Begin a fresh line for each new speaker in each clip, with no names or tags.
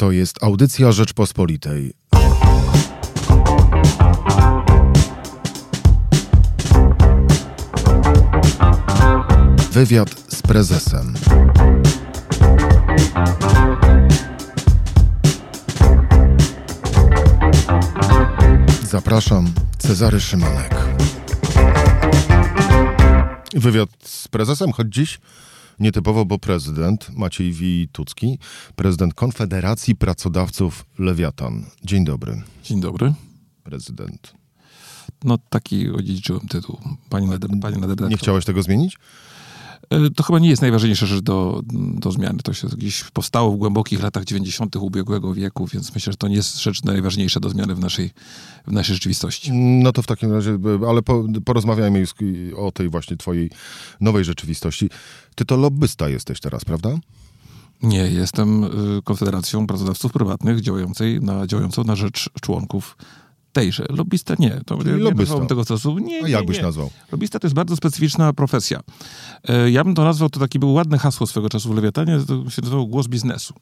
To jest audycja Rzeczpospolitej. Wywiad z prezesem. Zapraszam, Cezary Szymanek. Wywiad z prezesem, choć dziś nietypowo, bo prezydent Maciej Witucki, prezydent Konfederacji Pracodawców Lewiatan. Dzień dobry.
Dzień dobry.
Prezydent.
No taki odziedziczyłem tytuł, panie, panie
Nie chciałeś tego zmienić?
E, to chyba nie jest najważniejsza rzecz do, do zmiany. To się gdzieś powstało w głębokich latach 90. ubiegłego wieku, więc myślę, że to nie jest rzecz najważniejsza do zmiany w naszej, w naszej rzeczywistości.
No to w takim razie, ale po, porozmawiajmy o tej właśnie twojej nowej rzeczywistości. Ty to lobbysta jesteś teraz, prawda?
Nie, jestem y, Konfederacją Pracodawców Prywatnych działającej na, działającą na rzecz członków tejże. Lobbysta nie. To
Czyli nie lobbysta.
tego stosu. Nie,
A jak
nie,
byś
nie.
nazwał?
Lobbysta to jest bardzo specyficzna profesja. E, ja bym to nazwał, to takie było ładne hasło swego czasu w Lewiatanie, to się nazywało głos biznesu.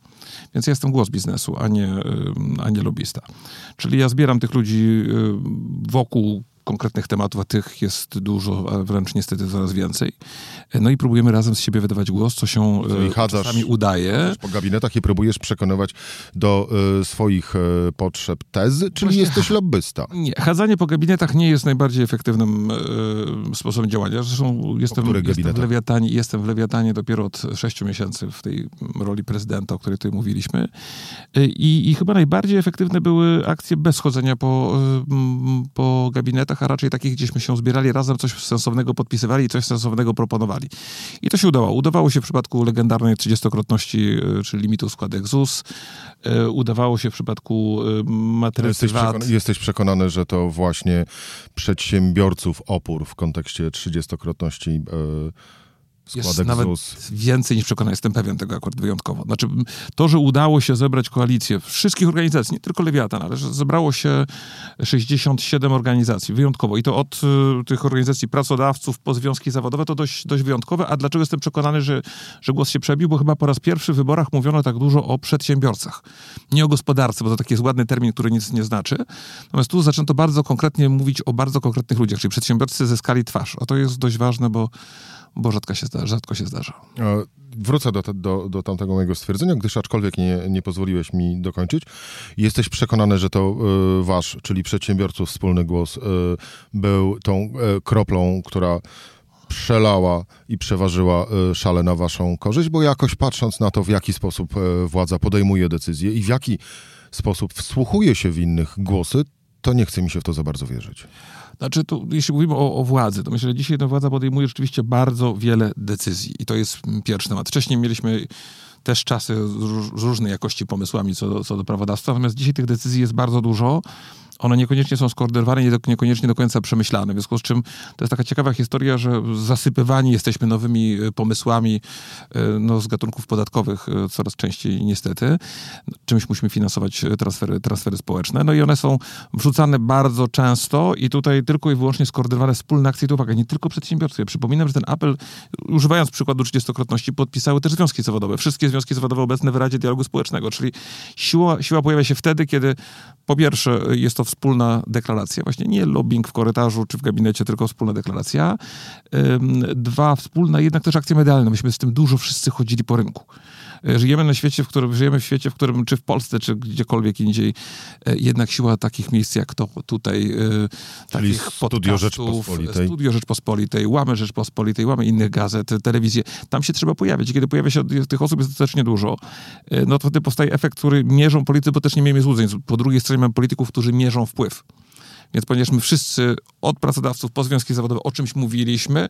Więc ja jestem głos biznesu, a nie, a nie lobbysta. Czyli ja zbieram tych ludzi wokół konkretnych tematów, a tych jest dużo, a wręcz niestety coraz więcej. No i próbujemy razem z siebie wydawać głos, co się Czyli chadzasz, czasami udaje.
po gabinetach i próbujesz przekonywać do y, swoich y, potrzeb tezy, czyli Właśnie, jesteś lobbysta.
Nie, chadzanie po gabinetach nie jest najbardziej efektywnym y, sposobem działania. Zresztą jestem, jestem, w Lewiatanie, jestem w Lewiatanie dopiero od sześciu miesięcy w tej roli prezydenta, o której tutaj mówiliśmy. I, i chyba najbardziej efektywne były akcje bez chodzenia po, po gabinetach, a raczej takich, gdzieśmy się zbierali razem, coś sensownego podpisywali i coś sensownego proponowali. I to się udało. Udawało się w przypadku legendarnej 30-krotności, e, czyli limitu składek ZUS. E, udawało się w przypadku e, matrycy
jesteś, przekon jesteś przekonany, że to właśnie przedsiębiorców opór w kontekście 30-krotności yy
jest nawet ZUS. więcej niż przekonany, jestem pewien tego akurat wyjątkowo. Znaczy, to, że udało się zebrać koalicję wszystkich organizacji, nie tylko Lewiatan, ale że zebrało się 67 organizacji, wyjątkowo. I to od y, tych organizacji pracodawców po związki zawodowe, to dość, dość wyjątkowe. A dlaczego jestem przekonany, że, że głos się przebił? Bo chyba po raz pierwszy w wyborach mówiono tak dużo o przedsiębiorcach. Nie o gospodarce, bo to taki jest ładny termin, który nic nie znaczy. Natomiast tu zaczęto bardzo konkretnie mówić o bardzo konkretnych ludziach, czyli przedsiębiorcy zyskali twarz. A to jest dość ważne, bo bo rzadko się, zdarza, rzadko się zdarza.
Wrócę do, do, do tamtego mojego stwierdzenia, gdyż aczkolwiek nie, nie pozwoliłeś mi dokończyć. Jesteś przekonany, że to y, wasz, czyli przedsiębiorców, wspólny głos y, był tą y, kroplą, która przelała i przeważyła szale na waszą korzyść, bo jakoś patrząc na to, w jaki sposób władza podejmuje decyzje i w jaki sposób wsłuchuje się w innych głosy, to nie chce mi się w to za bardzo wierzyć.
Znaczy, tu, jeśli mówimy o, o władzy, to myślę, że dzisiaj ta władza podejmuje rzeczywiście bardzo wiele decyzji. I to jest pierwszy temat. Wcześniej mieliśmy też czasy z różnej jakości pomysłami co do, co do prawodawstwa, natomiast dzisiaj tych decyzji jest bardzo dużo one niekoniecznie są skoordynowane, nie, niekoniecznie do końca przemyślane. W związku z czym to jest taka ciekawa historia, że zasypywani jesteśmy nowymi e, pomysłami e, no, z gatunków podatkowych e, coraz częściej niestety. Czymś musimy finansować transfery, transfery społeczne. No i one są wrzucane bardzo często i tutaj tylko i wyłącznie skoordynowane wspólne akcje. To uwaga, nie tylko przedsiębiorcy. Ja przypominam, że ten apel, używając przykładu 30-krotności, podpisały też związki zawodowe. Wszystkie związki zawodowe obecne w Radzie Dialogu Społecznego, czyli siła, siła pojawia się wtedy, kiedy po pierwsze jest to wspólna deklaracja, właśnie nie lobbying w korytarzu czy w gabinecie, tylko wspólna deklaracja. Dwa, wspólna jednak też akcja medialna. Myśmy z tym dużo wszyscy chodzili po rynku. E, żyjemy na świecie, w którym żyjemy w świecie, w którym czy w Polsce, czy gdziekolwiek indziej, e, jednak siła takich miejsc jak to tutaj, e,
Czyli takich Studio Rzeczpospolitej.
Studio Rzeczpospolitej, Łamy Rzeczpospolitej, Łamy innych gazet, telewizję. Tam się trzeba pojawić. Kiedy pojawia się tych osób jest dostatecznie dużo, no to wtedy powstaje efekt, który mierzą politycy, bo też nie miejmy złudzeń. Po drugiej stronie mamy polityków, którzy mierzą wpływ. Więc ponieważ my wszyscy od pracodawców po związki zawodowe o czymś mówiliśmy,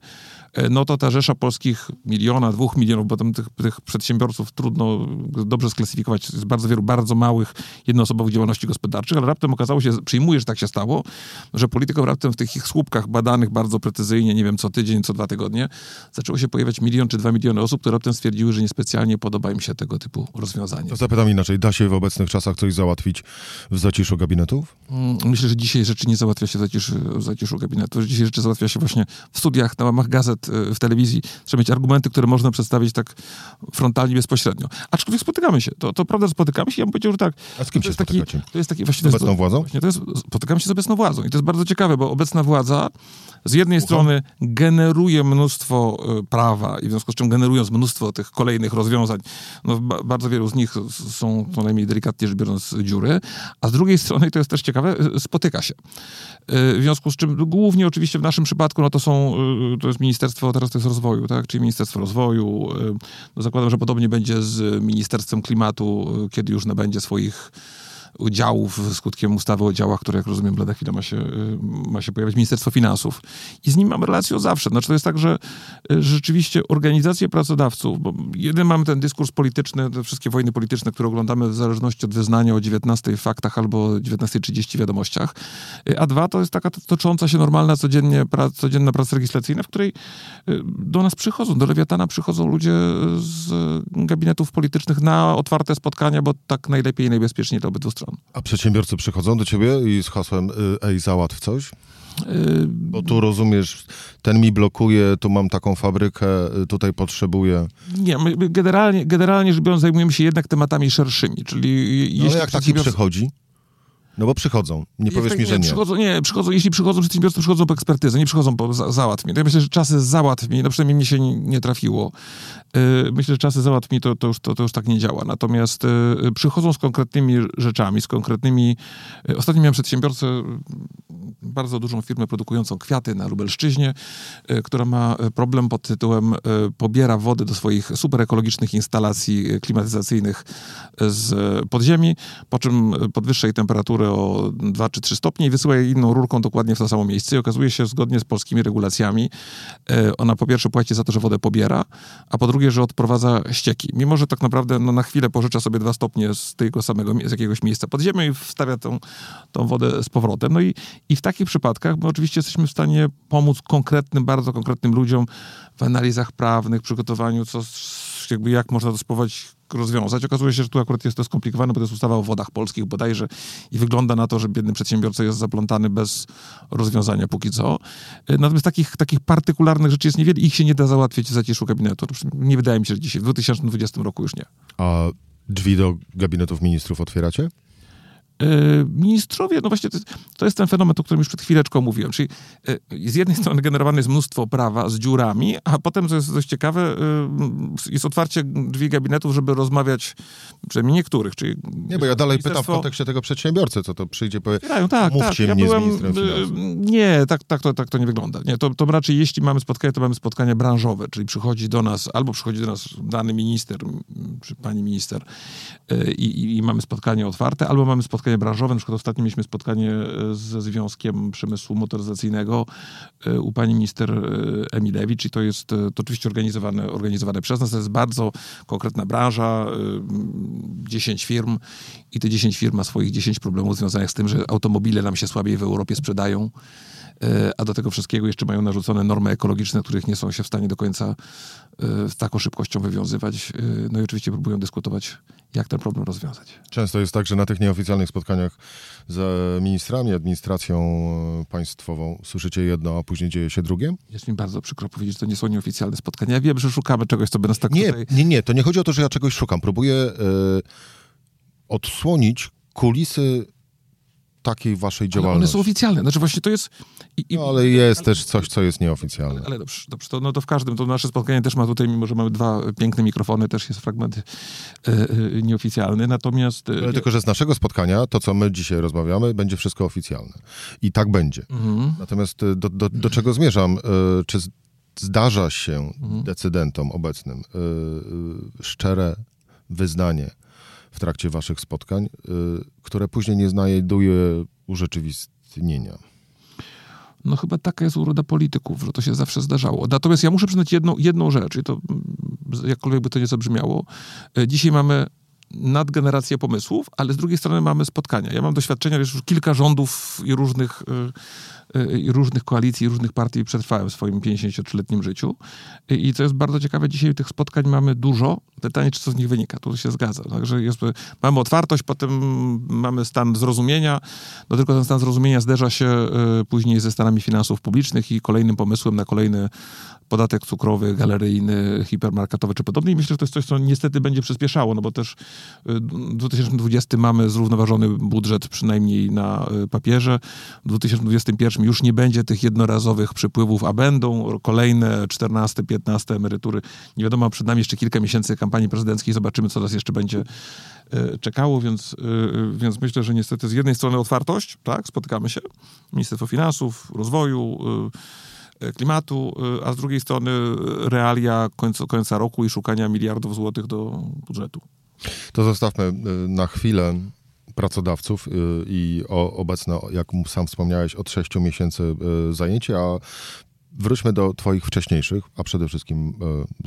e, no to ta rzesza polskich miliona, dwóch milionów, bo tam tych, tych przedsiębiorców trudno dobrze sklasyfikować. Jest bardzo wielu bardzo małych, jednoosobowych działalności gospodarczych, ale raptem okazało się, przyjmuję, że tak się stało, że politykom raptem w tych ich słupkach badanych bardzo precyzyjnie, nie wiem, co tydzień, co dwa tygodnie, zaczęło się pojawiać milion czy dwa miliony osób, które raptem stwierdziły, że niespecjalnie podoba im się tego typu rozwiązanie.
To zapytam inaczej, da się w obecnych czasach coś załatwić w zaciszu gabinetów?
Mm, myślę, że dzisiaj rzeczy nie załatwia się w zaciszu, w zaciszu gabinetu, dzisiaj rzeczy załatwia się właśnie w studiach, na łamach gazet, y, w telewizji. Trzeba mieć argumenty, które można przedstawić tak frontalnie, bezpośrednio. Aczkolwiek spotykamy się. To, to prawda, spotykamy się. Ja bym powiedział, że tak.
A z kim
to
się
jest taki, to jest taki właśnie...
Z
to jest-
obecną władzą?
Właśnie, to jest, spotykamy się z obecną władzą i to jest bardzo ciekawe, bo obecna władza z jednej strony generuje mnóstwo y, prawa i w związku z czym generując mnóstwo tych kolejnych rozwiązań, no, ba, bardzo wielu z nich są co najmniej delikatnie rzecz biorąc dziury, a z drugiej strony, i to jest też ciekawe, y, spotyka się. Y, W związku z czym głównie oczywiście w naszym przypadku no to są, y, to jest Ministerstwo, teraz to jest rozwoju, tak, czyli Ministerstwo Rozwoju. y, No zakładam, że podobnie będzie z Ministerstwem Klimatu, kiedy już nabędzie swoich udziałów skutkiem ustawy o działach, które jak rozumiem lada chwila ma się, y, ma się pojawić, Ministerstwo Finansów. I z nim mamy relację od zawsze. Znaczy to jest tak, że y, rzeczywiście organizacje pracodawców, bo jeden mamy ten dyskurs polityczny, te wszystkie wojny polityczne, które oglądamy w zależności od wyznania o 19 w faktach albo 19.30 w wiadomościach, Y, a dwa to jest taka tocząca się normalna codziennie praca, codzienna praca legislacyjna, w której do nas przychodzą, do Lewiatana przychodzą ludzie z gabinetów politycznych na otwarte spotkania, bo tak najlepiej i najbezpieczniej dla obydwu stron.
A przedsiębiorcy przychodzą do ciebie i z hasłem y, ej, załatw coś?
Y,
Bo tu rozumiesz, ten mi blokuje, tu mam taką fabrykę, y, tutaj potrzebuję.
Nie, my generalnie, generalnie rzecz biorąc zajmujemy się jednak tematami szerszymi, czyli
No,
jeśli
ale jak taki przychodzi? No bo przychodzą. Nie powiesz
tak,
mi, że nie.
Przychodzą, nie, przychodzą, jeśli przychodzą przedsiębiorcy, przychodzą po ekspertyzę, nie przychodzą po za, załatw. To ja myślę, że czasy załatw mi, no przynajmniej mnie się nie, nie trafiło. Yy, myślę, że czasy załatw mi to, to, już, to, to już tak nie działa. Natomiast yy, przychodzą z konkretnymi rzeczami, z konkretnymi... Yy, ostatnio miałem przedsiębiorcę, bardzo dużą firmę produkującą kwiaty na Lubelszczyźnie, yy, która ma yy, problem pod tytułem yy, pobiera wodę do swoich super ekologicznych instalacji klimatyzacyjnych z podziemi, po czym podwyższa jej temperaturę o 2 czy 3 stopnie i wysyła jej inną rurką dokładnie w to samo miejsce. I okazuje się, zgodnie z polskimi regulacjami, e, ona po pierwsze płaci za to, że wodę pobiera, a po drugie, że odprowadza ścieki. Mimo, że tak naprawdę no, na chwilę pożycza sobie dwa stopnie z tego samego, z jakiegoś miejsca pod ziemią i wstawia tą, tą wodę z powrotem. No i, i w takich przypadkach my oczywiście jesteśmy w stanie pomóc konkretnym, bardzo konkretnym ludziom w analizach prawnych, przygotowaniu, co, jakby jak można to spróbować rozwiązać. Okazuje się, że tu akurat jest to skomplikowane, bo to jest ustawa o wodach polskich bodajże i wygląda na to, że biedny przedsiębiorca jest zaplątany bez rozwiązania póki co. Natomiast takich, takich partykularnych rzeczy jest niewiele i ich się nie da załatwić w zaciszu gabinetu. Nie wydaje mi się, że dzisiaj, w 2020 roku już nie.
A drzwi do gabinetów ministrów otwieracie?
Y, Ministrowie, no właśnie to, to jest ten fenomen, o którym już przed chwileczką mówiłem, czyli y, z jednej strony generowane jest mnóstwo prawa z dziurami, a potem, co jest dość ciekawe, y, jest otwarcie drzwi gabinetów, żeby rozmawiać, przynajmniej niektórych, czyli...
Nie, bo ja dalej pytam w kontekście tego przedsiębiorcy, co to przyjdzie, powie,
Otwierają, tak,
Mówcie
tak. Ja
mnie z
byłem,
ministrem
y,
finansów.
Nie, tak, tak, to, tak to nie wygląda. Nie, to, to raczej jeśli mamy spotkania, to mamy spotkania branżowe, czyli przychodzi do nas, albo przychodzi do nas dany minister, czy pani minister i, i, i mamy spotkanie otwarte, albo mamy spotkanie branżowe. Na przykład ostatnio mieliśmy spotkanie y, ze Związkiem Przemysłu Motoryzacyjnego y, u pani minister y, Emilewicz i to jest to oczywiście organizowane, organizowane przez nas. To jest bardzo konkretna branża, y, 10 firm i te 10 firm ma swoich 10 problemów związanych z tym, że automobile nam się słabiej w Europie sprzedają, e, a do tego wszystkiego jeszcze mają narzucone normy ekologiczne, których nie są się w stanie do końca e, z taką szybkością wywiązywać. E, No i oczywiście próbują dyskutować, jak ten problem rozwiązać.
Często jest tak, że na tych nieoficjalnych spotkaniach z ministrami, administracją e, państwową słyszycie jedno, a później dzieje się drugie?
Jest mi bardzo przykro powiedzieć, że to nie są nieoficjalne spotkania. Ja wiem, że szukamy czegoś, co by nas tak
Nie,
tutaj...
nie, nie, to nie chodzi o to, że ja czegoś szukam. Próbuję e, odsłonić kulisy takiej waszej
Ale one
działalności.
są oficjalne. Znaczy właśnie to jest... I, i,
No, ale jest też coś, co jest nieoficjalne.
Ale dobrze, dobrze to, no to w każdym, to nasze spotkanie też ma tutaj, mimo że mamy dwa piękne mikrofony, też jest fragment e, e, nieoficjalny, natomiast... e,
Ale tylko, że z naszego spotkania, to co my dzisiaj rozmawiamy, będzie wszystko oficjalne. I tak będzie.
Mhm.
Natomiast do, do, do czego zmierzam? Czy zdarza się
Mhm.
decydentom obecnym szczere wyznanie w trakcie waszych spotkań, e, które później nie znajduje urzeczywistnienia?
No chyba taka jest uroda polityków, że to się zawsze zdarzało. Natomiast ja muszę przyznać jedną, jedną rzecz, i to mm, jakkolwiek by to nie zabrzmiało. E, Dzisiaj mamy nadgenerację pomysłów, ale z drugiej strony mamy spotkania. Ja mam doświadczenia, już kilka rządów i różnych, y, y, różnych koalicji, różnych partii przetrwałem w swoim 53-letnim życiu. I, co jest bardzo ciekawe, dzisiaj tych spotkań mamy dużo. Pytanie, czy co z nich wynika. Tu się zgadza. Także jest, mamy otwartość, potem mamy stan zrozumienia. No tylko ten stan zrozumienia zderza się y, później ze stanami finansów publicznych i kolejnym pomysłem na kolejny podatek cukrowy, galeryjny, hipermarketowy czy podobny. I myślę, że to jest coś, co niestety będzie przyspieszało, no bo też w 2020 mamy zrównoważony budżet przynajmniej na y, papierze. W 2021 już nie będzie tych jednorazowych przypływów, a będą kolejne 14, 15 emerytury. Nie wiadomo, przed nami jeszcze kilka miesięcy kampanii prezydenckiej. Zobaczymy, co nas jeszcze będzie y, czekało, więc, y, więc myślę, że niestety z jednej strony otwartość, tak, spotykamy się, Ministerstwo Finansów, Rozwoju, klimatu, a z drugiej strony realia końca, końca roku i szukania miliardów złotych do budżetu.
To zostawmy na chwilę pracodawców y, i obecne, jak sam wspomniałeś, od sześciu miesięcy y, zajęcie, a wróćmy do twoich wcześniejszych, a przede wszystkim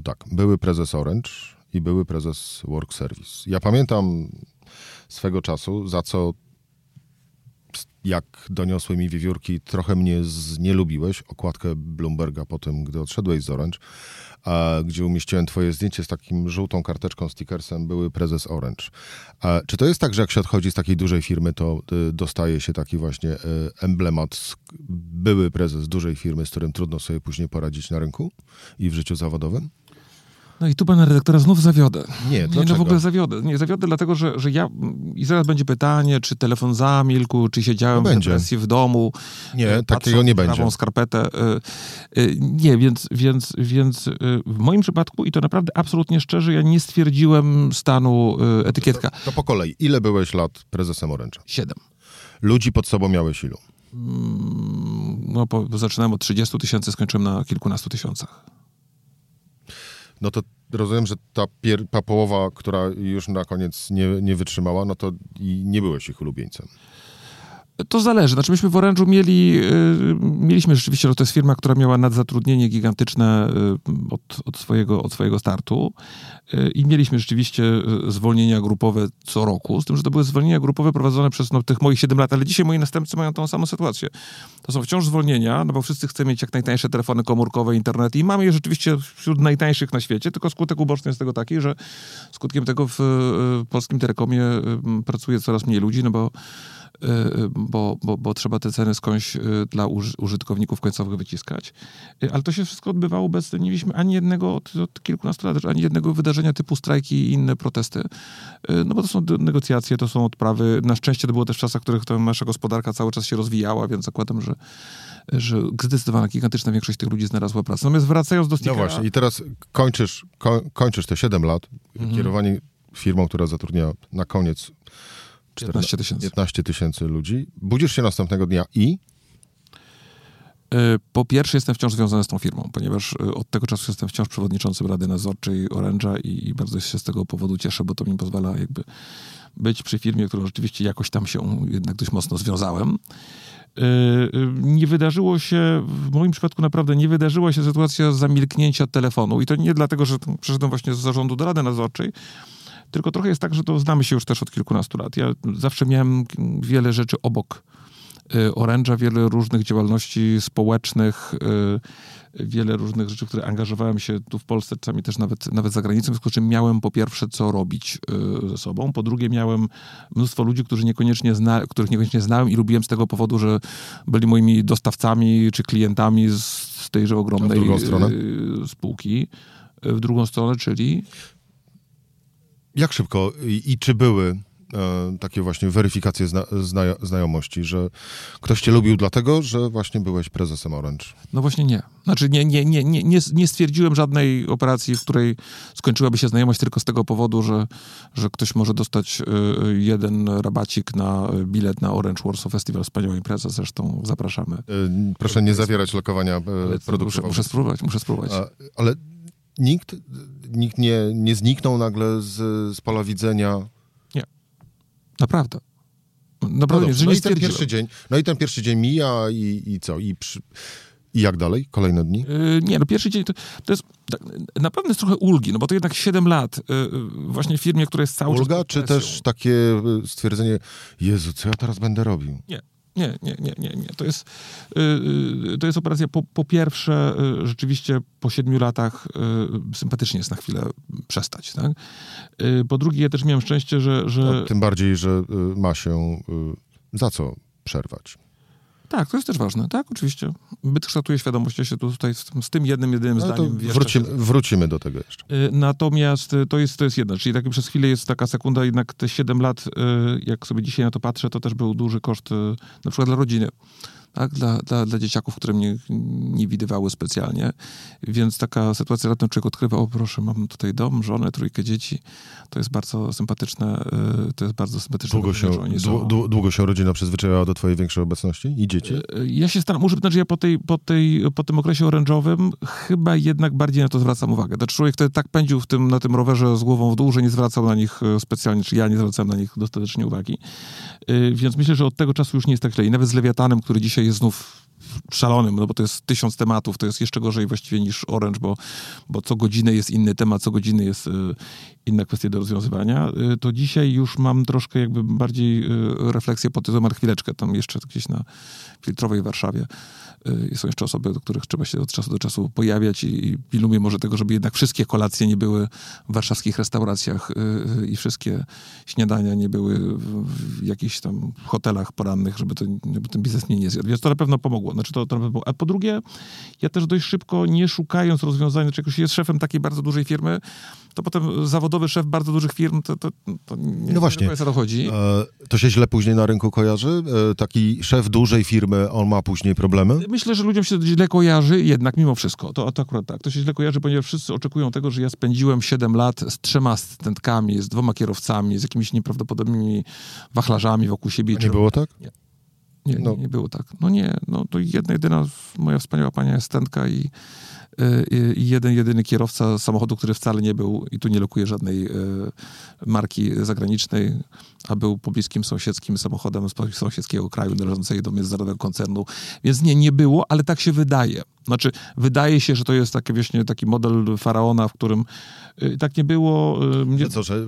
tak, były prezes Orange i były prezes Work Service. Ja pamiętam swego czasu, za co jak doniosły mi wiewiórki, trochę mnie znielubiłeś, okładkę Bloomberga po tym, gdy odszedłeś z Orange, a, gdzie umieściłem twoje zdjęcie z takim żółtą karteczką, stickersem, były prezes Orange. A, czy to jest tak, że jak się odchodzi z takiej dużej firmy, to y, dostaje się taki właśnie y, emblemat, były prezes dużej firmy, z którym trudno sobie później poradzić na rynku i w życiu zawodowym?
No i tu pana redaktora znów zawiodę.
Nie, dlaczego? Nie, no
w ogóle zawiodę. Nie, zawiodę dlatego, że, że ja... I zaraz będzie pytanie, czy telefon zamilkł, czy siedziałem no w depresji w domu.
Nie, takiego nie będzie.
prawą skarpetę. Y, y, nie, więc, więc, więc y, w moim przypadku, i to naprawdę absolutnie szczerze, ja nie stwierdziłem stanu etykietka.
To, to po kolei. Ile byłeś lat prezesem Orange'a?
Siedem.
Ludzi pod sobą miałeś ilu?
Mm, no, po, zaczynałem od 30 tysięcy, skończyłem na kilkunastu tysiącach
no to rozumiem, że ta, pier- ta połowa, która już na koniec nie, nie wytrzymała, no to i nie byłeś ich ulubieńcem.
To zależy. Znaczy myśmy w Orange'u mieli, y, mieliśmy rzeczywiście, że to jest firma, która miała nadzatrudnienie gigantyczne y, od, od, swojego, od swojego startu y, i mieliśmy rzeczywiście zwolnienia grupowe co roku, z tym, że to były zwolnienia grupowe prowadzone przez no, tych moich 7 lat, ale dzisiaj moi następcy mają tą samą sytuację. To są wciąż zwolnienia, no bo wszyscy chcemy mieć jak najtańsze telefony komórkowe, internet i mamy je rzeczywiście wśród najtańszych na świecie, tylko skutek uboczny jest tego taki, że skutkiem tego w, w polskim telekomie pracuje coraz mniej ludzi, no bo bo, bo, bo trzeba te ceny skądś y, dla użytkowników końcowych wyciskać. Ale to się wszystko odbywało bez, nie mieliśmy ani jednego od, od kilkunastu lat, ani jednego wydarzenia typu strajki i inne protesty. No bo to są negocjacje, to są odprawy. Na szczęście to było też w czasach, w których ta nasza gospodarka cały czas się rozwijała, więc zakładam, że że zdecydowana, gigantyczna większość tych ludzi znalazła pracę. Natomiast wracając do
Stickera... No właśnie, i teraz kończysz, kończysz te 7 lat, mhm. kierowanie firmą, która zatrudnia na koniec
15 tysięcy.
15 tysięcy ludzi. Budzisz się następnego dnia i?
E, po pierwsze, jestem wciąż związany z tą firmą, ponieważ e, od tego czasu jestem wciąż przewodniczącym Rady Nadzorczej Orange'a i, i bardzo się z tego powodu cieszę, bo to mi pozwala jakby być przy firmie, którą rzeczywiście jakoś tam się jednak dość mocno związałem. E, nie wydarzyło się, w moim przypadku naprawdę nie wydarzyła się sytuacja zamilknięcia telefonu i to nie dlatego, że przeszedłem właśnie z zarządu do Rady Nadzorczej, tylko trochę jest tak, że to znamy się już też od kilkunastu lat. Ja zawsze miałem wiele rzeczy obok y, oręża, wiele różnych działalności społecznych, y, wiele różnych rzeczy, które angażowałem się tu w Polsce, czasami też nawet, nawet za granicą, w związku z czym miałem po pierwsze co robić y, ze sobą, po drugie miałem mnóstwo ludzi, którzy niekoniecznie zna, których niekoniecznie znałem i lubiłem z tego powodu, że byli moimi dostawcami czy klientami z tejże ogromnej spółki. W drugą stronę, czyli
jak szybko i, i czy były e, takie właśnie weryfikacje zna, zna, znajomości, że ktoś cię lubił dlatego, że właśnie byłeś prezesem Orange?
No właśnie nie. Znaczy nie, nie, nie, nie, nie, nie stwierdziłem żadnej operacji, w której skończyłaby się znajomość tylko z tego powodu, że, że ktoś może dostać y, jeden rabacik na bilet na Orange Warsaw Festival. Wspaniała impreza, zresztą zapraszamy.
Y, proszę nie zawierać lokowania y, produktów.
Muszę, muszę spróbować, muszę spróbować. A,
ale nikt, nikt nie, nie zniknął nagle z, z pola widzenia?
Nie. Naprawdę. Naprawdę, no,
że no i ten pierwszy dzień, No i ten pierwszy dzień mija i, i co? I przy... I jak dalej? Kolejne dni?
Yy, nie, no pierwszy dzień to, to jest, tak, na pewno jest trochę ulgi, no bo to jednak 7 lat yy, właśnie w firmie, która jest cały
Ulga,
czas...
czy też takie y, stwierdzenie, Jezu, co ja teraz będę robił?
Nie. Nie, nie, nie, nie, nie. To jest, yy, to jest operacja po, po pierwsze, yy, rzeczywiście po siedmiu latach yy, sympatycznie jest na chwilę przestać. Tak? Y, po drugie, ja też miałem szczęście, że. że...
No, tym bardziej, że y, ma się za co przerwać.
Tak, to jest też ważne, tak, oczywiście. Byt kształtuje świadomość, ja się tutaj z, z tym jednym, jedynym
No,
zdaniem
wrócimy, wrócimy do tego jeszcze.
Y, Natomiast y, to jest, to jest jedna, czyli tak przez chwilę jest taka sekunda, jednak te 7 lat, y, jak sobie dzisiaj na to patrzę, to też był duży koszt na przykład dla rodziny. Tak, dla, dla, dla dzieciaków, które mnie nie widywały specjalnie. Więc taka sytuacja raptem człowiek odkrywa, o proszę, mam tutaj dom, żonę, trójkę dzieci. To jest bardzo sympatyczne, y, to jest bardzo sympatyczne.
Długo się,
są-
dłu- dłu- długo się rodzina przyzwyczajała do twojej większej obecności? I dzieci?
Y, Ja się staram, muszę przyznać, że ja po, tej, po, tej, po tym okresie orężowym chyba jednak bardziej na to zwracam uwagę. Ten człowiek wtedy tak pędził w tym, na tym rowerze z głową w dół, że nie zwracał na nich e, specjalnie, czy ja nie zwracałem na nich dostatecznie uwagi. Y, Więc myślę, że od tego czasu już nie jest tak źle. I nawet z Lewiatanem, który dzisiaj jest znów szalonym, no bo to jest tysiąc tematów, to jest jeszcze gorzej właściwie niż Orange, bo, bo co godzinę jest inny temat, co godzinę jest y, inna kwestia do rozwiązywania, y, to dzisiaj już mam troszkę jakby bardziej y, refleksję pod tytułem, chwileczkę, tam jeszcze gdzieś na Filtrowej Warszawie y, są jeszcze osoby, do których trzeba się od czasu do czasu pojawiać i, i pilnuję może tego, żeby jednak wszystkie kolacje nie były w warszawskich restauracjach y, y, i wszystkie śniadania nie były w, w jakichś tam hotelach porannych, żeby, to, żeby ten biznes mnie nie zjadł. Więc to na pewno pomogło. Znaczy to, to pomogło. A po drugie, ja też dość szybko, nie szukając rozwiązania, czy jak już jest szefem takiej bardzo dużej firmy, to potem zawodowy szef bardzo dużych firm, to, to, to nie,
No właśnie.
nie do końca dochodzi.
E, to się źle później na rynku kojarzy? E, taki szef dużej firmy, on ma później problemy?
Myślę, że ludziom się źle kojarzy, jednak mimo wszystko. To, to akurat tak. To się źle kojarzy, ponieważ wszyscy oczekują tego, że ja spędziłem 7 lat z trzema asystentkami, z dwoma kierowcami, z jakimiś nieprawdopodobnymi wachlarzami wokół siebie.
A nie było tak?
Nie,
No.
nie, nie było tak. No nie, no to jedna, jedyna moja wspaniała pani asystentka i, i jeden, jedyny kierowca samochodu, który wcale nie był, i tu nie lokuję żadnej y, marki zagranicznej, a był pobliskim sąsiedzkim samochodem z sąsiedzkiego kraju należącego do międzynarodowego koncernu. Więc nie, nie było, ale tak się wydaje. Znaczy, wydaje się, że to jest taki właśnie taki model faraona, w którym y, tak nie było. y,
co, że,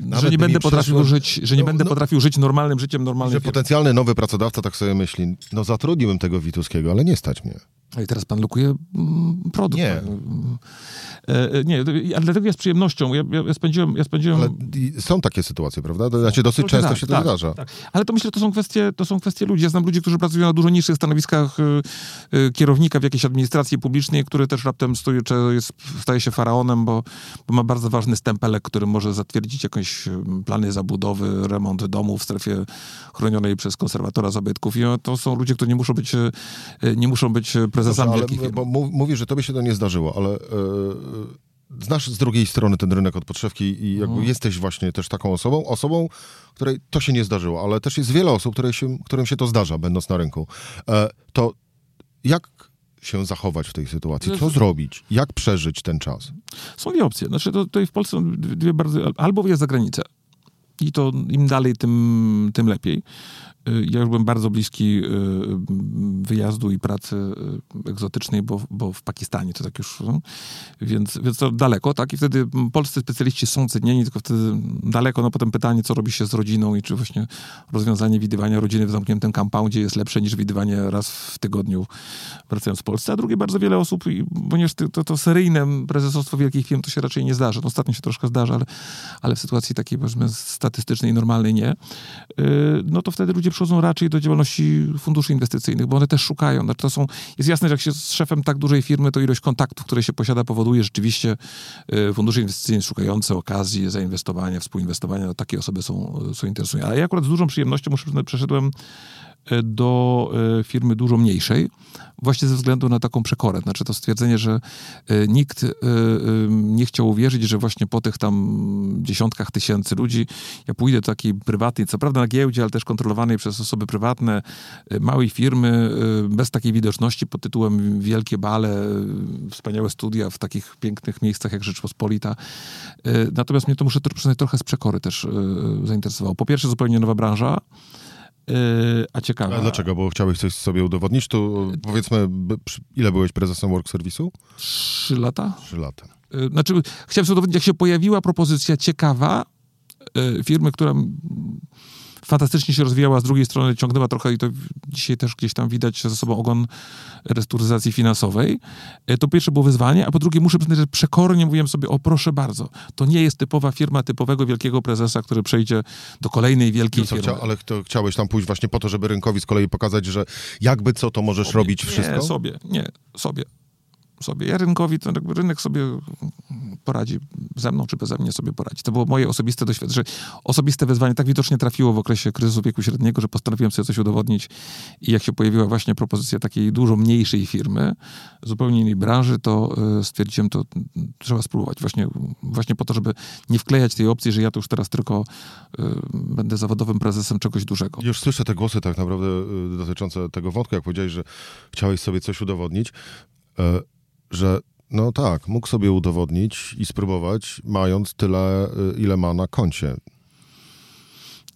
nawet
że nie będę potrafił
przeszło-
żyć, że nie
No,
będę
no.
potrafił żyć normalnym życiem, normalnym
Że potencjalny nowy pracodawca tak sobie myśli, no zatrudniłbym tego Wituskiego, ale nie stać mnie.
I teraz pan lukuje mm, produkt.
Nie.
E, e, nie, ale dlatego ja z przyjemnością. Ja, ja, spędziłem. Ja spędziłem
Ale są takie sytuacje, prawda? To Znaczy dosyć często
tak,
się to
tak,
zdarza.
Tak. Ale to myślę, że to są kwestie, to są kwestie ludzi. Ja znam ludzi, którzy pracują na dużo niższych stanowiskach y, kierownika w jakiejś administracji publicznej, który też raptem stoi, czy jest, staje się faraonem, bo, bo ma bardzo ważny stempelek, który może zatwierdzić jakieś plany zabudowy, remont domu w strefie chronionej przez konserwatora zabytków. I to są ludzie, którzy nie muszą być, nie muszą być prezesami
Dobrze, ale, bo mów- mówisz, że tobie się to nie zdarzyło, ale e, znasz z drugiej strony ten rynek od podszewki i jakby
Mhm.
jesteś właśnie też taką osobą, osobą, której to się nie zdarzyło, ale też jest wiele osób, której się, którym się to zdarza, będąc na rynku. E, to jak się zachować w tej sytuacji? Co zrobić? Jak przeżyć ten czas?
Są dwie opcje. Znaczy, to, tutaj w Polsce są dwie bardzo... Albo wyjazd za granicę. I to im dalej, tym, tym lepiej. Y, Ja już byłem bardzo bliski y, wyjazdu i pracy y, egzotycznej, bo, bo w Pakistanie to tak już... no. Więc, więc to daleko, tak? I wtedy polscy specjaliści są cenieni, tylko wtedy daleko. No potem pytanie, co robi się z rodziną i czy właśnie rozwiązanie widywania rodziny w zamkniętym compoundzie jest lepsze niż widywanie raz w tygodniu wracając z Polsce. A drugie, bardzo wiele osób, ponieważ to, to, seryjne prezesostwo wielkich firm to się raczej nie zdarza. No, ostatnio się troszkę zdarza, ale, ale w sytuacji takiej, powiedzmy, statystycznej, normalnej nie. No to wtedy ludzie przychodzą raczej do działalności funduszy inwestycyjnych, bo one też szukają. Znaczy to są, jest jasne, że jak się z szefem tak dużej firmy, to ilość kontaktów, które się posiada, powoduje rzeczywiście yy, fundusze inwestycyjne szukające okazji zainwestowania, współinwestowania, no takie osoby są, są interesujące. Ale ja akurat z dużą przyjemnością muszę przyznać, przeszedłem do e, firmy dużo mniejszej, właśnie ze względu na taką przekorę. Znaczy to stwierdzenie, że e, nikt e, e, nie chciał uwierzyć, że właśnie po tych tam dziesiątkach tysięcy ludzi ja pójdę do takiej prywatnej, co prawda na giełdzie, ale też kontrolowanej przez osoby prywatne, e, małej firmy, e, bez takiej widoczności pod tytułem wielkie bale, e, wspaniałe studia w takich pięknych miejscach jak Rzeczpospolita. E, Natomiast mnie to muszę przyznać trochę z przekory też e, zainteresowało. Po pierwsze zupełnie nowa branża, a ciekawa.
A dlaczego? Bo chciałeś coś sobie udowodnić? To powiedzmy, ile byłeś prezesem Work Service'u?
Trzy lata.
Trzy lata.
Znaczy, chciałem sobie udowodnić, jak się pojawiła propozycja ciekawa firmy, która fantastycznie się rozwijała, z drugiej strony ciągnęła trochę i to dzisiaj też gdzieś tam widać ze sobą ogon restrukturyzacji finansowej. E, to pierwsze było wyzwanie, a po drugie muszę przyznać, że przekornie mówiłem sobie, o proszę bardzo, to nie jest typowa firma typowego wielkiego prezesa, który przejdzie do kolejnej wielkiej firmy.
Chcia, ale to chciałeś tam pójść właśnie po to, żeby rynkowi z kolei pokazać, że jakby co, to możesz
sobie,
robić wszystko?
Nie, sobie, nie, sobie sobie. Ja rynkowi, to rynek sobie poradzi ze mną, czy beze mnie sobie poradzi. To było moje osobiste doświadczenie, osobiste wyzwanie tak widocznie trafiło w okresie kryzysu wieku średniego, że postanowiłem sobie coś udowodnić i jak się pojawiła właśnie propozycja takiej dużo mniejszej firmy, zupełnie innej branży, to e, stwierdziłem, to trzeba spróbować. Właśnie, właśnie po to, żeby nie wklejać tej opcji, że ja to już teraz tylko y, będę zawodowym prezesem czegoś dużego.
Już słyszę te głosy tak naprawdę y, dotyczące tego wątku, jak powiedziałeś, że chciałeś sobie coś udowodnić. Że no tak, mógł sobie udowodnić i spróbować, mając tyle, y, ile ma na koncie.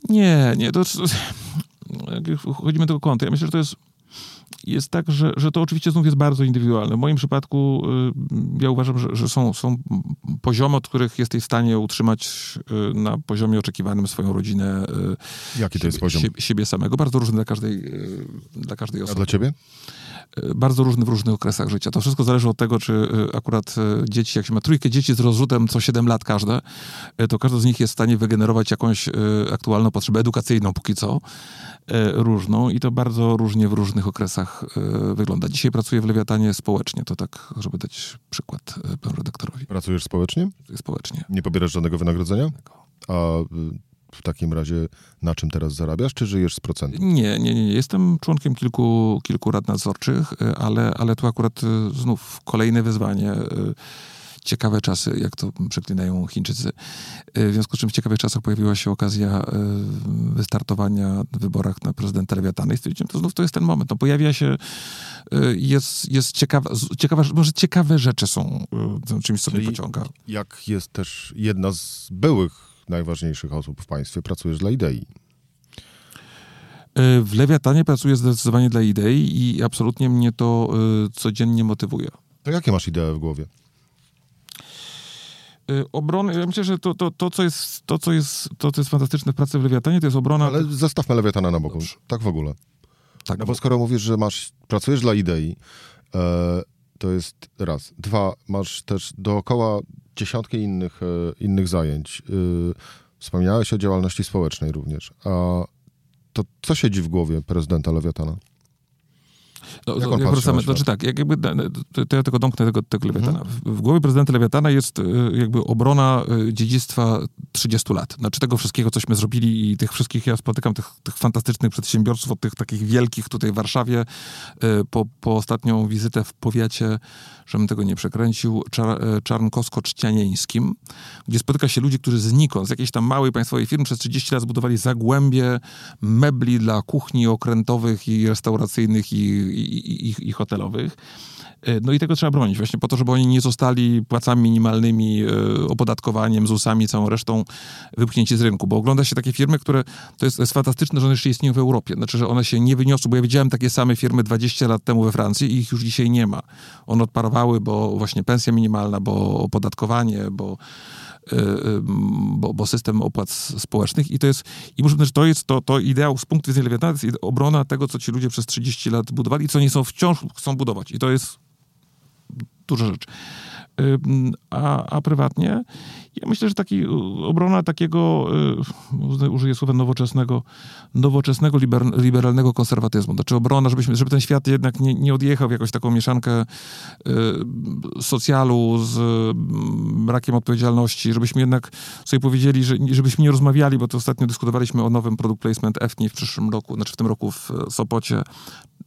Nie, nie, to chodzimy tego konta. Ja myślę, że to jest, jest tak, że, że to oczywiście znów jest bardzo indywidualne. W moim przypadku y, ja uważam, że, że są, są poziomy, od których jesteś w stanie utrzymać y, na poziomie oczekiwanym swoją rodzinę.
Jaki to jest poziom?
Siebie, siebie samego. Bardzo różny dla każdej, dla każdej osoby.
A dla ciebie?
Bardzo różny w różnych okresach życia. To wszystko zależy od tego, czy y, akurat y, dzieci, jak się ma trójkę dzieci z rozrzutem co 7 lat każde, y, to każdy z nich jest w stanie wygenerować jakąś aktualną potrzebę edukacyjną póki co, różną i to bardzo różnie w różnych okresach wygląda. Dzisiaj pracuję w Lewiatanie społecznie, to tak, żeby dać przykład panu redaktorowi.
Pracujesz społecznie?
Społecznie.
Nie pobierasz żadnego wynagrodzenia? A w takim razie na czym teraz zarabiasz, czy żyjesz z procentu?
Nie, nie, nie. Jestem członkiem kilku, kilku rad nadzorczych, y, ale, ale tu akurat y, znów kolejne wyzwanie. Y, ciekawe czasy, jak to przeklinają Chińczycy. W związku z czym w ciekawych czasach pojawiła się okazja wystartowania w wyborach na prezydenta Lewiatana i stwierdziłem, to znów to jest ten moment. No, pojawia się, jest, jest ciekawe, ciekawe, może ciekawe rzeczy są czymś sobie pociąga.
Jak jest też jedna z byłych najważniejszych osób w państwie pracujesz dla idei.
E, w Lewiatanie pracuję zdecydowanie dla idei i absolutnie mnie to e, codziennie motywuje.
To jakie masz idee w głowie?
E, obrony, ja myślę, że to, to, to, co jest, to, co jest, to, co jest fantastyczne w pracy w Lewiatanie, to jest obrona...
Ale zostawmy Lewiatana na boku. Dobrze. Tak w ogóle. Tak, no bo skoro mówisz, że masz, pracujesz dla idei, e, to jest raz. Dwa, masz też dookoła dziesiątki innych, e, innych zajęć. E, wspomniałeś o działalności społecznej również. A to co siedzi w głowie prezydenta Lewiatana?
No, jak jak wracamy, znaczy tak, jak jakby, to ja tylko domknę tego, tego Lewiatana. Mhm. W, głowie prezydenta Lewiatana jest e, jakby obrona dziedzictwa 30 lat. Znaczy tego wszystkiego, cośmy zrobili i tych wszystkich, ja spotykam tych, tych fantastycznych przedsiębiorców, od tych takich wielkich tutaj w Warszawie, po, po ostatnią wizytę w powiecie żebym tego nie przekręcił, czar, e, czarnkowsko-czcianieńskim, gdzie spotyka się ludzi, którzy znikąd, z jakiejś tam małej państwowej firmy przez 30 lat zbudowali zagłębie mebli dla kuchni okrętowych i restauracyjnych i, i, i, hotelowych. E, no i tego trzeba bronić, właśnie po to, żeby oni nie zostali płacami minimalnymi, e, opodatkowaniem, ZUS-ami, całą resztą wypchnięci z rynku. Bo ogląda się takie firmy, które, to jest, jest fantastyczne, że one jeszcze istnieją w Europie. Znaczy, że one się nie wyniosły, bo ja widziałem takie same firmy 20 lat temu we Francji i ich już dzisiaj nie ma. One odparowały, bo właśnie pensja minimalna, bo opodatkowanie, bo bo, bo, system opłat społecznych i to jest, i muszę powiedzieć, że to jest to, to ideał z punktu widzenia Lewiatana, jest obrona tego, co ci ludzie przez 30 lat budowali i co nie są wciąż chcą budować. I to jest duża rzecz. A, a prywatnie, ja myślę, że taki obrona takiego, y, użyję słowa nowoczesnego, nowoczesnego liberalnego konserwatyzmu. Znaczy obrona, żebyśmy, żeby ten świat jednak nie, nie odjechał w jakąś taką mieszankę y, socjalu z brakiem odpowiedzialności, żebyśmy jednak sobie powiedzieli, że, żebyśmy nie rozmawiali, bo to ostatnio dyskutowaliśmy o nowym product placement EFNI w przyszłym roku, znaczy w tym roku w Sopocie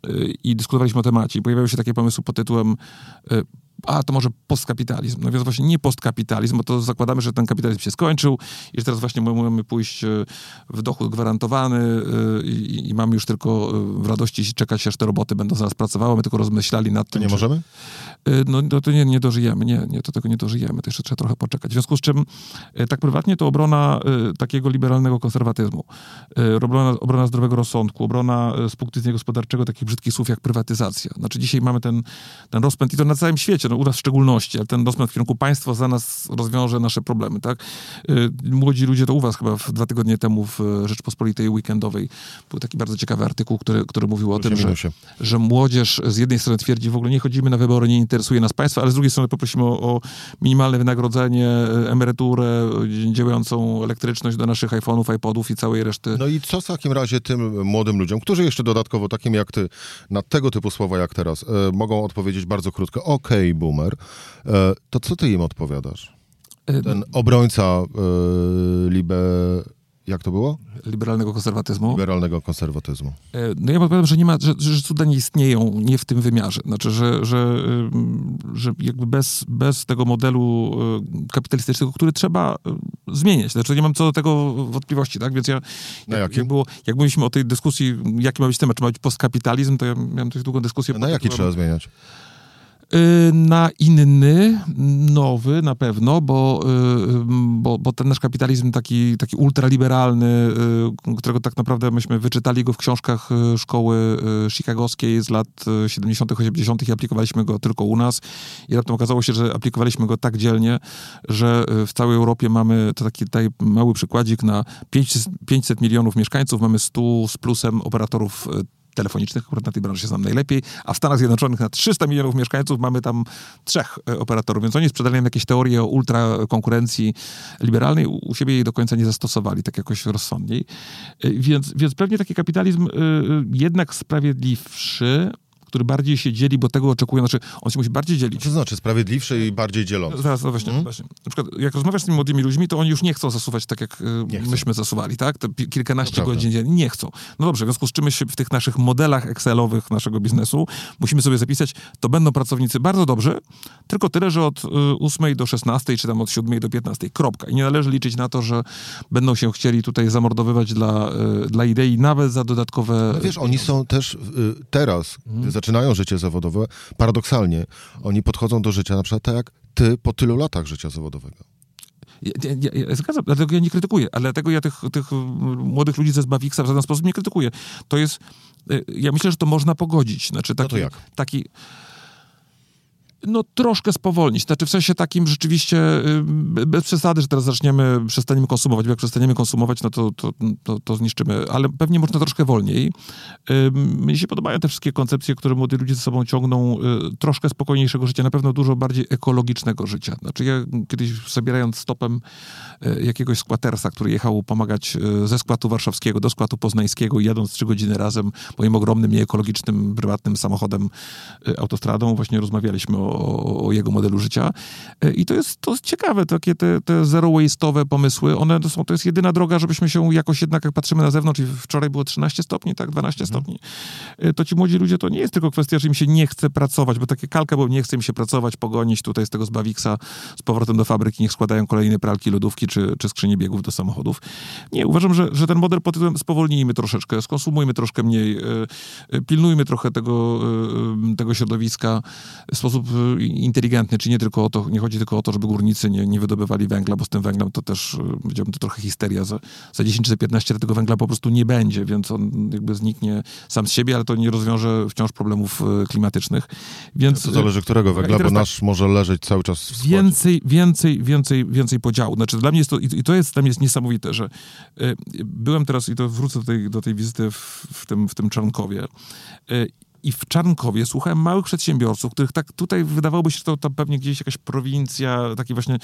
y, i dyskutowaliśmy o temacie. Pojawiały się takie pomysły pod tytułem a to może postkapitalizm. No więc właśnie nie postkapitalizm, bo to zakładamy, że ten kapitalizm się skończył i że teraz właśnie możemy pójść e, w dochód gwarantowany e, i, i mamy już tylko e, w radości czekać, aż te roboty będą zaraz pracowały. My tylko rozmyślali nad tym.
To nie czy... możemy?
No, no to nie, nie dożyjemy, nie, nie, to tego nie dożyjemy, to jeszcze trzeba trochę poczekać. W związku z czym tak prywatnie to obrona takiego liberalnego konserwatyzmu, obrona, obrona zdrowego rozsądku, obrona z punktu widzenia gospodarczego takich brzydkich słów jak prywatyzacja. Znaczy dzisiaj mamy ten, ten rozpęd i to na całym świecie, no u nas w szczególności, ale ten rozpęd w kierunku państwo za nas rozwiąże nasze problemy, tak? Y, młodzi ludzie, to u was chyba dwa tygodnie temu w Rzeczpospolitej Weekendowej był taki bardzo ciekawy artykuł, który, który mówił o tym, że, że młodzież z jednej strony twierdzi, w ogóle nie chodzimy na wybory, nie interesuje nas państwo, ale z drugiej strony poprosimy o, o minimalne wynagrodzenie, emeryturę, działającą elektryczność do naszych iPhone'ów, iPodów i całej reszty.
No i co w takim razie tym młodym ludziom, którzy jeszcze dodatkowo takim jak ty, na tego typu słowa jak teraz, e, mogą odpowiedzieć bardzo krótko, okej, okay, boomer, e, to co ty im odpowiadasz? E, Ten obrońca e, libe... Jak to było?
Liberalnego konserwatyzmu.
Liberalnego konserwatyzmu.
No ja odpowiadam, że nie ma, że, że cuda nie istnieją, nie w tym wymiarze. Znaczy, że, że, że jakby bez, bez tego modelu kapitalistycznego, który trzeba zmieniać. Znaczy nie mam co do tego wątpliwości, tak? Więc ja,
na
jak, jak, było, jak mówiliśmy o tej dyskusji, jaki ma być temat, czy ma być postkapitalizm, to ja miałem dość długą dyskusję.
Na jaki trzeba zmieniać?
Y, na inny, nowy na pewno, bo, y, bo, bo ten nasz kapitalizm taki, taki ultraliberalny, y, którego tak naprawdę myśmy wyczytali go w książkach szkoły chicagowskiej z lat 70., 80. i aplikowaliśmy go tylko u nas. I raptem okazało się, że aplikowaliśmy go tak dzielnie, że w całej Europie mamy to taki tutaj mały przykładzik na 500 milionów mieszkańców, mamy 100 z plusem operatorów telefonicznych, akurat na tej branży się znam najlepiej, a w Stanach Zjednoczonych na 300 milionów mieszkańców mamy tam trzech e, operatorów, więc oni sprzedali nam jakieś teorie o ultra konkurencji liberalnej, u siebie jej do końca nie zastosowali tak jakoś rozsądniej. E, więc, więc pewnie taki kapitalizm e, jednak sprawiedliwszy, który bardziej się dzieli, bo tego oczekują, znaczy on się musi bardziej dzielić.
Co znaczy sprawiedliwszy i bardziej dzielony?
Zaraz, no właśnie, hmm? właśnie. Na przykład jak rozmawiasz z tymi młodymi ludźmi, to oni już nie chcą zasuwać tak, jak e, myśmy zasuwali, tak? Te kilkanaście godzin dziennie. Nie chcą. No dobrze, w związku z czym się w tych naszych modelach Excelowych naszego biznesu musimy sobie zapisać, to będą pracownicy bardzo dobrzy, tylko tyle, że od 8 e, do 16, czy tam od 7 do 15. Kropka. I nie należy liczyć na to, że będą się chcieli tutaj zamordowywać dla, e, dla idei, nawet za dodatkowe...
No wiesz, oni są też teraz, hmm zaczynają życie zawodowe, paradoksalnie, oni podchodzą do życia na przykład tak jak ty po tylu latach życia zawodowego.
Ja, ja, ja, zgadzam, dlatego ja nie krytykuję, ale dlatego ja tych, tych młodych ludzi ze Zbawiksa w żaden sposób nie krytykuję. To jest, y, ja myślę, że to można pogodzić. Znaczy taki,
no to jak?
taki no troszkę spowolnić. Znaczy w sensie takim rzeczywiście y, bez przesady, że teraz zaczniemy, przestaniemy konsumować, bo jak przestaniemy konsumować, no to, to, to, to zniszczymy, ale pewnie można troszkę wolniej. Mnie się podobają te wszystkie koncepcje, które młodzi ludzie ze sobą ciągną, y, troszkę spokojniejszego życia, na pewno dużo bardziej ekologicznego życia. Znaczy ja kiedyś zabierając stopem y, jakiegoś skłatersa, który jechał pomagać ze składu warszawskiego do składu poznańskiego, jadąc trzy godziny razem moim ogromnym, nieekologicznym, prywatnym samochodem autostradą, właśnie rozmawialiśmy o o, o, jego modelu życia. E, I to jest, to jest ciekawe, takie te, te zero waste'owe pomysły, one to są, to jest jedyna droga, żebyśmy się jakoś jednak, jak patrzymy na zewnątrz, i wczoraj było 13 stopni, tak, 12 mhm. stopni, e, to ci młodzi ludzie, to nie jest tylko kwestia, że im się nie chce pracować, bo takie kalka, bo nie chce im się pracować, pogonić tutaj z tego z Bawiksa z powrotem do fabryki, niech składają kolejne pralki, lodówki czy, czy skrzynie biegów do samochodów. Nie, uważam, że, że ten model pod tytułem spowolnijmy troszeczkę, skonsumujmy troszkę mniej, e, pilnujmy trochę tego, tego środowiska w sposób inteligentny, czy nie tylko o to, nie chodzi tylko o to, żeby górnicy nie, nie wydobywali węgla, bo z tym węglem to też, e, powiedziałbym, to trochę histeria. Za, za 10 czy 15 lat tego węgla po prostu nie będzie, więc on jakby zniknie sam z siebie, ale to nie rozwiąże wciąż problemów e, klimatycznych. Więc,
to zależy którego węgla, bo tak, nasz może leżeć cały czas w
składzie. Więcej, więcej, więcej, więcej podziału. Znaczy dla mnie jest to, i to jest dla mnie jest niesamowite, że y, byłem teraz, i to wrócę do tej, do tej wizyty w, w, tym, w tym Czarnkowie, y, i w Czarnkowie słuchałem małych przedsiębiorców, których tak tutaj wydawałoby się, że to, to pewnie gdzieś jakaś prowincja, taki właśnie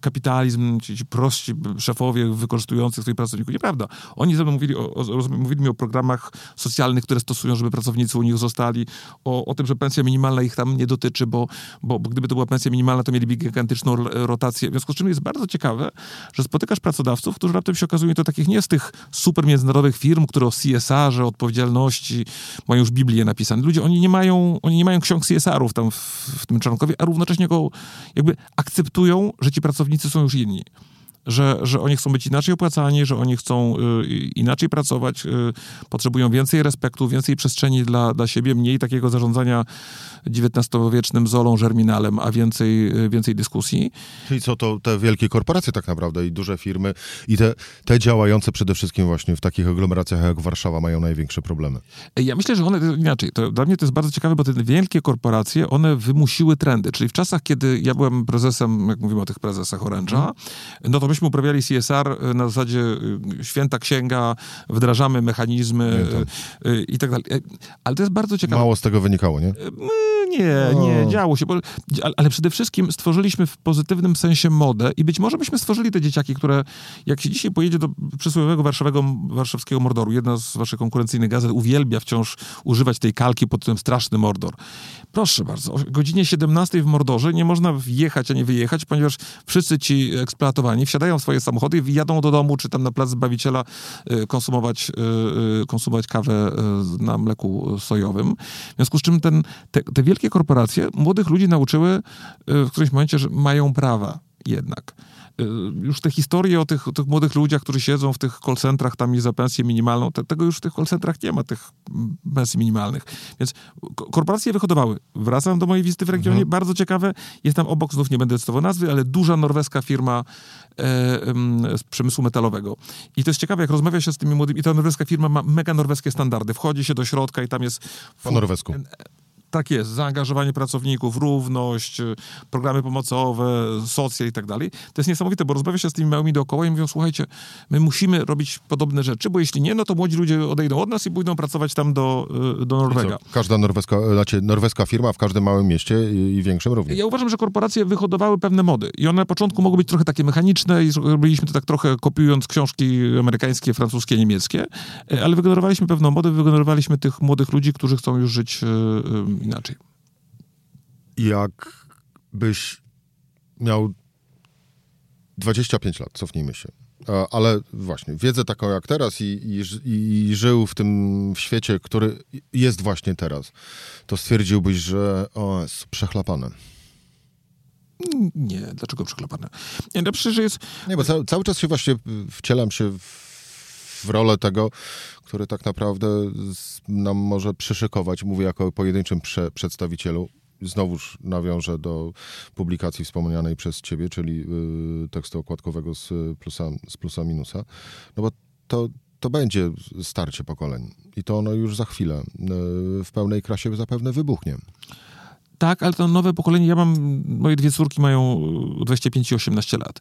kapitalizm, ci, ci prości szefowie wykorzystujący swoich pracowników. Nieprawda. Oni ze mną mówili, o, o, mówili mi o programach socjalnych, które stosują, żeby pracownicy u nich zostali, o, o tym, że pensja minimalna ich tam nie dotyczy, bo, bo, bo gdyby to była pensja minimalna, to mieliby gigantyczną rotację. W związku z czym jest bardzo ciekawe, że spotykasz pracodawców, którzy raptem się okazują to takich nie z tych super międzynarodowych firm, które o CSR-ze, odpowiedzialności mają już Biblię Ludzie, oni nie mają, oni nie mają ksiąg CSR-ów tam w, w tym Czarnkowie, a równocześnie go jakby akceptują, że ci pracownicy są już inni że, że oni chcą być inaczej opłacani, że oni chcą y, inaczej pracować, y, potrzebują więcej respektu, więcej przestrzeni dla, dla siebie, mniej takiego zarządzania XIX-wiecznym zolą, żerminalem, a więcej, y, więcej dyskusji.
Czyli co to te wielkie korporacje tak naprawdę i duże firmy i te, te działające przede wszystkim właśnie w takich aglomeracjach jak Warszawa mają największe problemy?
Ja myślę, że one inaczej. To dla mnie to jest bardzo ciekawe, bo te wielkie korporacje, one wymusiły trendy. Czyli w czasach, kiedy ja byłem prezesem, jak mówimy o tych prezesach Orange'a, no to myśmy uprawiali CSR y, na zasadzie y, święta księga, wdrażamy mechanizmy y, i tak dalej. Ale to jest bardzo ciekawe.
Mało z tego wynikało, nie?
Nie, nie, działo się. Bo, ale przede wszystkim stworzyliśmy w pozytywnym sensie modę i być może byśmy stworzyli te dzieciaki, które jak się dzisiaj pojedzie do przysłowiowego warszawskiego Mordoru, jedna z waszych konkurencyjnych gazet uwielbia wciąż używać tej kalki pod tym straszny Mordor. Proszę bardzo, o godzinie 17 w Mordorze nie można wjechać ani wyjechać, ponieważ wszyscy ci eksploatowani wsiadają w swoje samochody i jadą do domu, czy tam na plac Zbawiciela y, konsumować, y, y, konsumować kawę na mleku sojowym. W związku z czym ten, te, te wielkie korporacje młodych ludzi nauczyły w którymś momencie, że mają prawa jednak. Y, już te historie o tych, o tych młodych ludziach, którzy siedzą w tych call centrach tam i za pensję minimalną, te, tego już w tych call centrach nie ma, tych pensji minimalnych. Więc korporacje wyhodowały. Wracam do mojej wizyty w regionie, mhm. bardzo ciekawe. Jest tam obok, znów nie będę cytował nazwy, ale duża norweska firma e, e, z przemysłu metalowego. I to jest ciekawe, jak rozmawia się z tymi młodymi, i ta norweska firma ma mega norweskie standardy. Wchodzi się do środka i tam jest...
Po norwesku.
Tak jest, zaangażowanie pracowników, równość, y, programy pomocowe, socje i tak dalej. To jest niesamowite, bo rozmawia się z tymi małymi dookoła i mówią, słuchajcie, my musimy robić podobne rzeczy, bo jeśli nie, no to młodzi ludzie odejdą od nas i pójdą pracować tam do, y, do Norwega.
Każda norweska, znaczy norweska firma w każdym małym mieście i, większym również.
Ja uważam, że korporacje wyhodowały pewne mody i one na początku mogły być trochę takie mechaniczne i robiliśmy to tak trochę kopiując książki amerykańskie, francuskie, niemieckie, y, ale wygenerowaliśmy pewną modę, wygenerowaliśmy tych młodych ludzi, którzy chcą już żyć inaczej.
Jak byś miał 25 lat, cofnijmy się. Ale właśnie, wiedzę taką jak teraz i, i, i, żył w tym świecie, który jest właśnie teraz, to stwierdziłbyś, że o, jest przechlapane.
Nie, dlaczego przechlapane? Nie, no przecież jest...
Nie, bo ca cały czas się właśnie wcielam się w, w rolę tego, który tak naprawdę nam może przyszykować, mówię jako pojedynczym prze, przedstawicielu, znowuż nawiążę do publikacji wspomnianej przez ciebie, czyli y, tekstu okładkowego z plusa, z plusa minusa, no bo to, to będzie starcie pokoleń. I to ono już za chwilę y, w pełnej krasie zapewne wybuchnie.
Tak, ale to nowe pokolenie, ja mam, moje dwie córki mają 25 i 18 lat.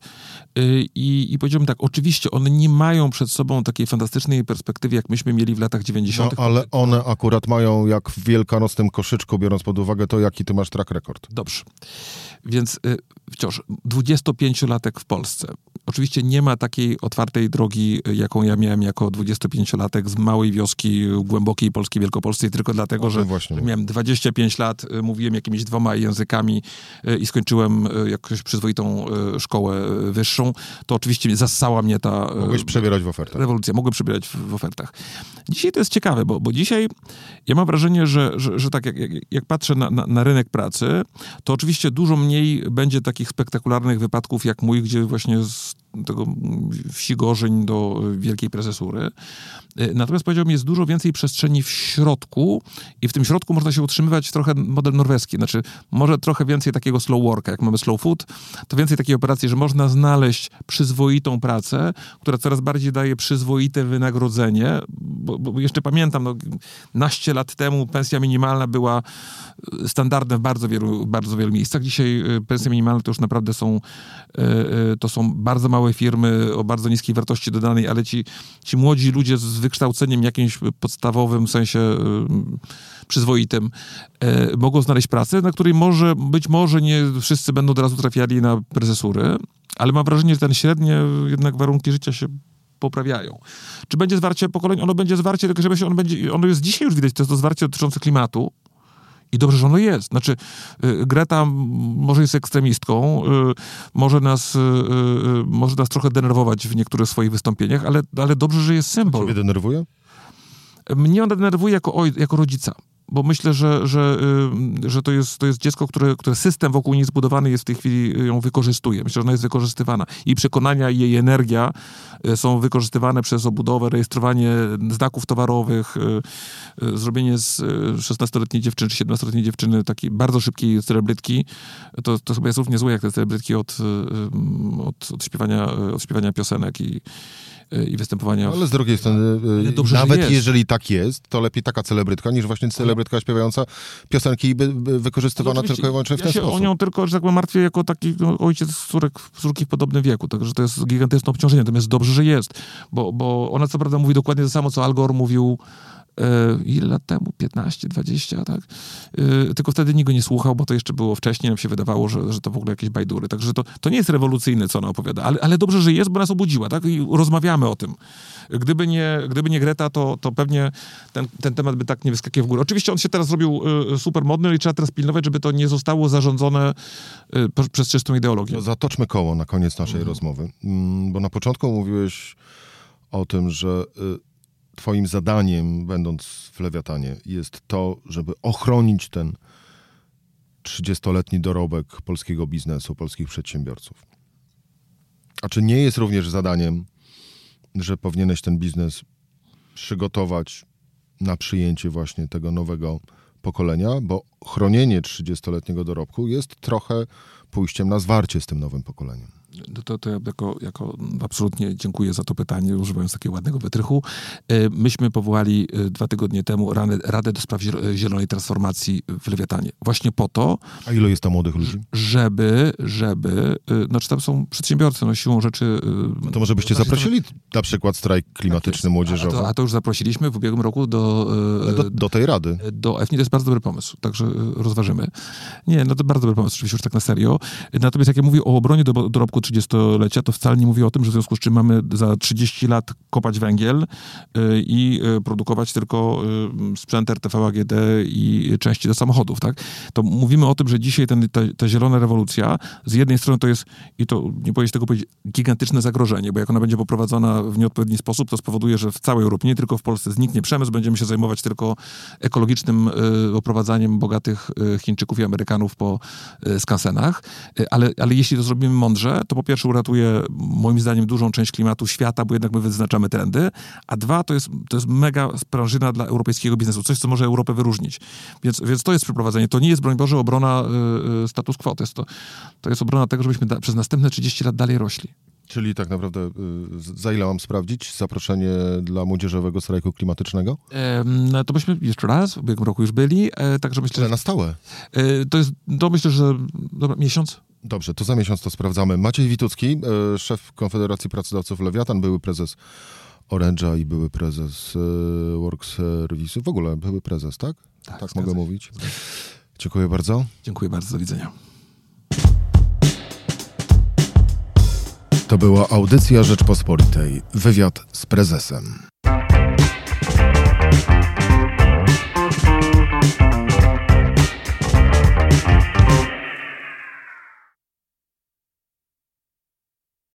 Y, I, I powiedziałbym tak, oczywiście one nie mają przed sobą takiej fantastycznej perspektywy, jak myśmy mieli w latach 90.
No, ale one akurat mają jak w wielkanocnym koszyczku, biorąc pod uwagę to, jaki ty masz track record.
Dobrze. Więc y, wciąż 25-latek w Polsce. Oczywiście nie ma takiej otwartej drogi, jaką ja miałem jako 25-latek z małej wioski głębokiej Polski Wielkopolskiej, tylko dlatego, że, że miałem 25 lat, mówiłem jak jakimiś dwoma językami e, i skończyłem e, jakąś przyzwoitą e, szkołę wyższą, to oczywiście zassała mnie ta...
Mogłeś przebierać w ofertach.
Rewolucja, mogłem przebierać w, w, ofertach. Dzisiaj to jest ciekawe, bo, bo dzisiaj ja mam wrażenie, że, że, że tak jak, jak, jak patrzę na, na, na, rynek pracy, to oczywiście dużo mniej będzie takich spektakularnych wypadków jak mój, gdzie właśnie z tego wsi Gorzeń do Wielkiej Prezesury. Natomiast powiedziałbym, jest dużo więcej przestrzeni w środku i w tym środku można się utrzymywać trochę model norweski. Znaczy, może trochę więcej takiego slow worka. Jak mamy slow food, to więcej takiej operacji, że można znaleźć przyzwoitą pracę, która coraz bardziej daje przyzwoite wynagrodzenie. Bo, bo jeszcze pamiętam, no, naście lat temu pensja minimalna była standardem w bardzo wielu, bardzo wielu miejscach. Dzisiaj pensje minimalne to już naprawdę są, to są bardzo małe firmy o bardzo niskiej wartości dodanej, ale ci, ci młodzi ludzie z wykształceniem jakimś podstawowym, w sensie przyzwoitym, mogą znaleźć pracę, na której może, być może nie wszyscy będą od razu trafiali na prezesury, ale mam wrażenie, że ten średnie jednak warunki życia się poprawiają. Czy będzie zwarcie pokoleń? Ono będzie zwarcie, tylko się, ono, będzie, ono jest dzisiaj już widać, to jest to zwarcie dotyczące klimatu, i dobrze, że ono jest. Znaczy, y, Greta może jest ekstremistką, y, może nas, y, może nas trochę denerwować w niektórych swoich wystąpieniach, ale, ale dobrze, że jest symbol.
Ciebie denerwuje?
Mnie ona denerwuje jako, oj, jako rodzica. Bo myślę, że, że, y, że to, jest, to jest dziecko, które, które system wokół niej zbudowany jest w tej chwili, ją wykorzystuje. Myślę, że ona jest wykorzystywana. I przekonania, i jej energia y, są wykorzystywane przez obudowę, rejestrowanie znaków towarowych, y, zrobienie z 16-letniej dziewczyny czy 17-letniej dziewczyny takiej bardzo szybkiej celebrytki. To, to chyba jest równie złe jak te celebrytki od, od, od, śpiewania, od śpiewania piosenek i i występowania.
Ale z drugiej strony, y, dobrze, nawet jeżeli tak jest, to lepiej taka celebrytka niż właśnie celebrytka śpiewająca piosenki i by, by wykorzystywana no tylko i wyłącznie w ten ja się
sposób. o nią tylko, że tak powiem, martwię jako taki no, ojciec córek, córki w podobnym wieku, także to jest gigantyczne obciążenie, natomiast dobrze, że jest, bo, bo ona co prawda mówi dokładnie to samo, co Al Gore mówił ile lat temu? 15, 20, tak? E, tylko wtedy nikt go nie słuchał, bo to jeszcze było wcześniej, nam się wydawało, że, że to w ogóle jakieś bajdury. Także to, to nie jest rewolucyjne, co ona opowiada, ale, ale dobrze, że jest, bo nas obudziła, tak? I rozmawiamy o tym. Gdyby nie, gdyby nie Greta, to, to pewnie ten, ten temat by tak nie wyskakiwał w górę. Oczywiście on się teraz zrobił y, super modny i trzeba teraz pilnować, żeby to nie zostało zarządzone przez czystą ideologię.
No, zatoczmy koło na koniec naszej mhm. rozmowy, mm, bo na początku mówiłeś o tym, że y, Twoim zadaniem, będąc w Lewiatanie, jest to, żeby ochronić ten 30-letni dorobek polskiego biznesu, polskich przedsiębiorców. A czy nie jest również zadaniem, że powinieneś ten biznes przygotować na przyjęcie właśnie tego nowego pokolenia, bo chronienie 30-letniego dorobku jest trochę pójściem na zwarcie z tym nowym pokoleniem.
No to, to ja jako, jako absolutnie dziękuję za to pytanie, używając takiego ładnego wytrychu. E, myśmy powołali e, dwa tygodnie temu Radę, Radę do Spraw Zielonej Transformacji w Lewiatanie. Właśnie po to...
A ile jest tam młodych ludzi?
Żeby, żeby... E, znaczy tam są przedsiębiorcy, no siłą rzeczy...
No to może byście zaprosili na przykład strajk klimatyczny tak młodzieżowy?
A to, a to, już zaprosiliśmy w ubiegłym roku do...
Do, do, tej Rady?
Do EFNI to jest bardzo dobry pomysł, także rozważymy. Nie, no to bardzo dobry pomysł, oczywiście już tak na serio. Natomiast jak ja mówię o obronie do, dorobku 30-lecia, to wcale nie mówię o tym, że w związku z czym mamy za 30 lat kopać węgiel y, i y, produkować tylko sprzęt RTV AGD i części do samochodów, tak? To mówimy o tym, że dzisiaj ten, ta, ta zielona rewolucja z jednej strony to jest, i to nie powiedzieć tego powiedzieć, gigantyczne zagrożenie, bo jak ona będzie poprowadzona w nieodpowiedni sposób, to spowoduje, że w całej Europie, nie tylko w Polsce, zniknie przemysł, będziemy się zajmować tylko ekologicznym oprowadzaniem bogatych Chińczyków i Amerykanów po skansenach, ale, ale jeśli to zrobimy mądrze, to po pierwsze uratuje moim zdaniem dużą część klimatu świata, bo jednak my wyznaczamy trendy, a dwa to jest, to jest mega sprężyna dla europejskiego biznesu, coś, co może Europę wyróżnić. Więc, więc to jest przeprowadzenie. To nie jest, broń Boże, obrona status quo. To jest, to, to jest obrona tego, żebyśmy da, przez następne 30 lat dalej rośli.
Czyli tak naprawdę y, za ile mam sprawdzić zaproszenie dla młodzieżowego strajku klimatycznego?
No to byśmy jeszcze raz, w ubiegłym roku już byli, e, także myślę...
Ale na stałe?
E, to jest, to myślę, że dobra, miesiąc.
Dobrze, to za miesiąc to sprawdzamy. Maciej Witucki, e, szef Konfederacji Pracodawców Lewiatan, były prezes Orange'a i były prezes Work Service. W ogóle były prezes, tak?
Tak,
tak mogę mówić. Dziękuję bardzo.
Dziękuję bardzo, do widzenia.
To była audycja Rzeczpospolitej. Wywiad z prezesem.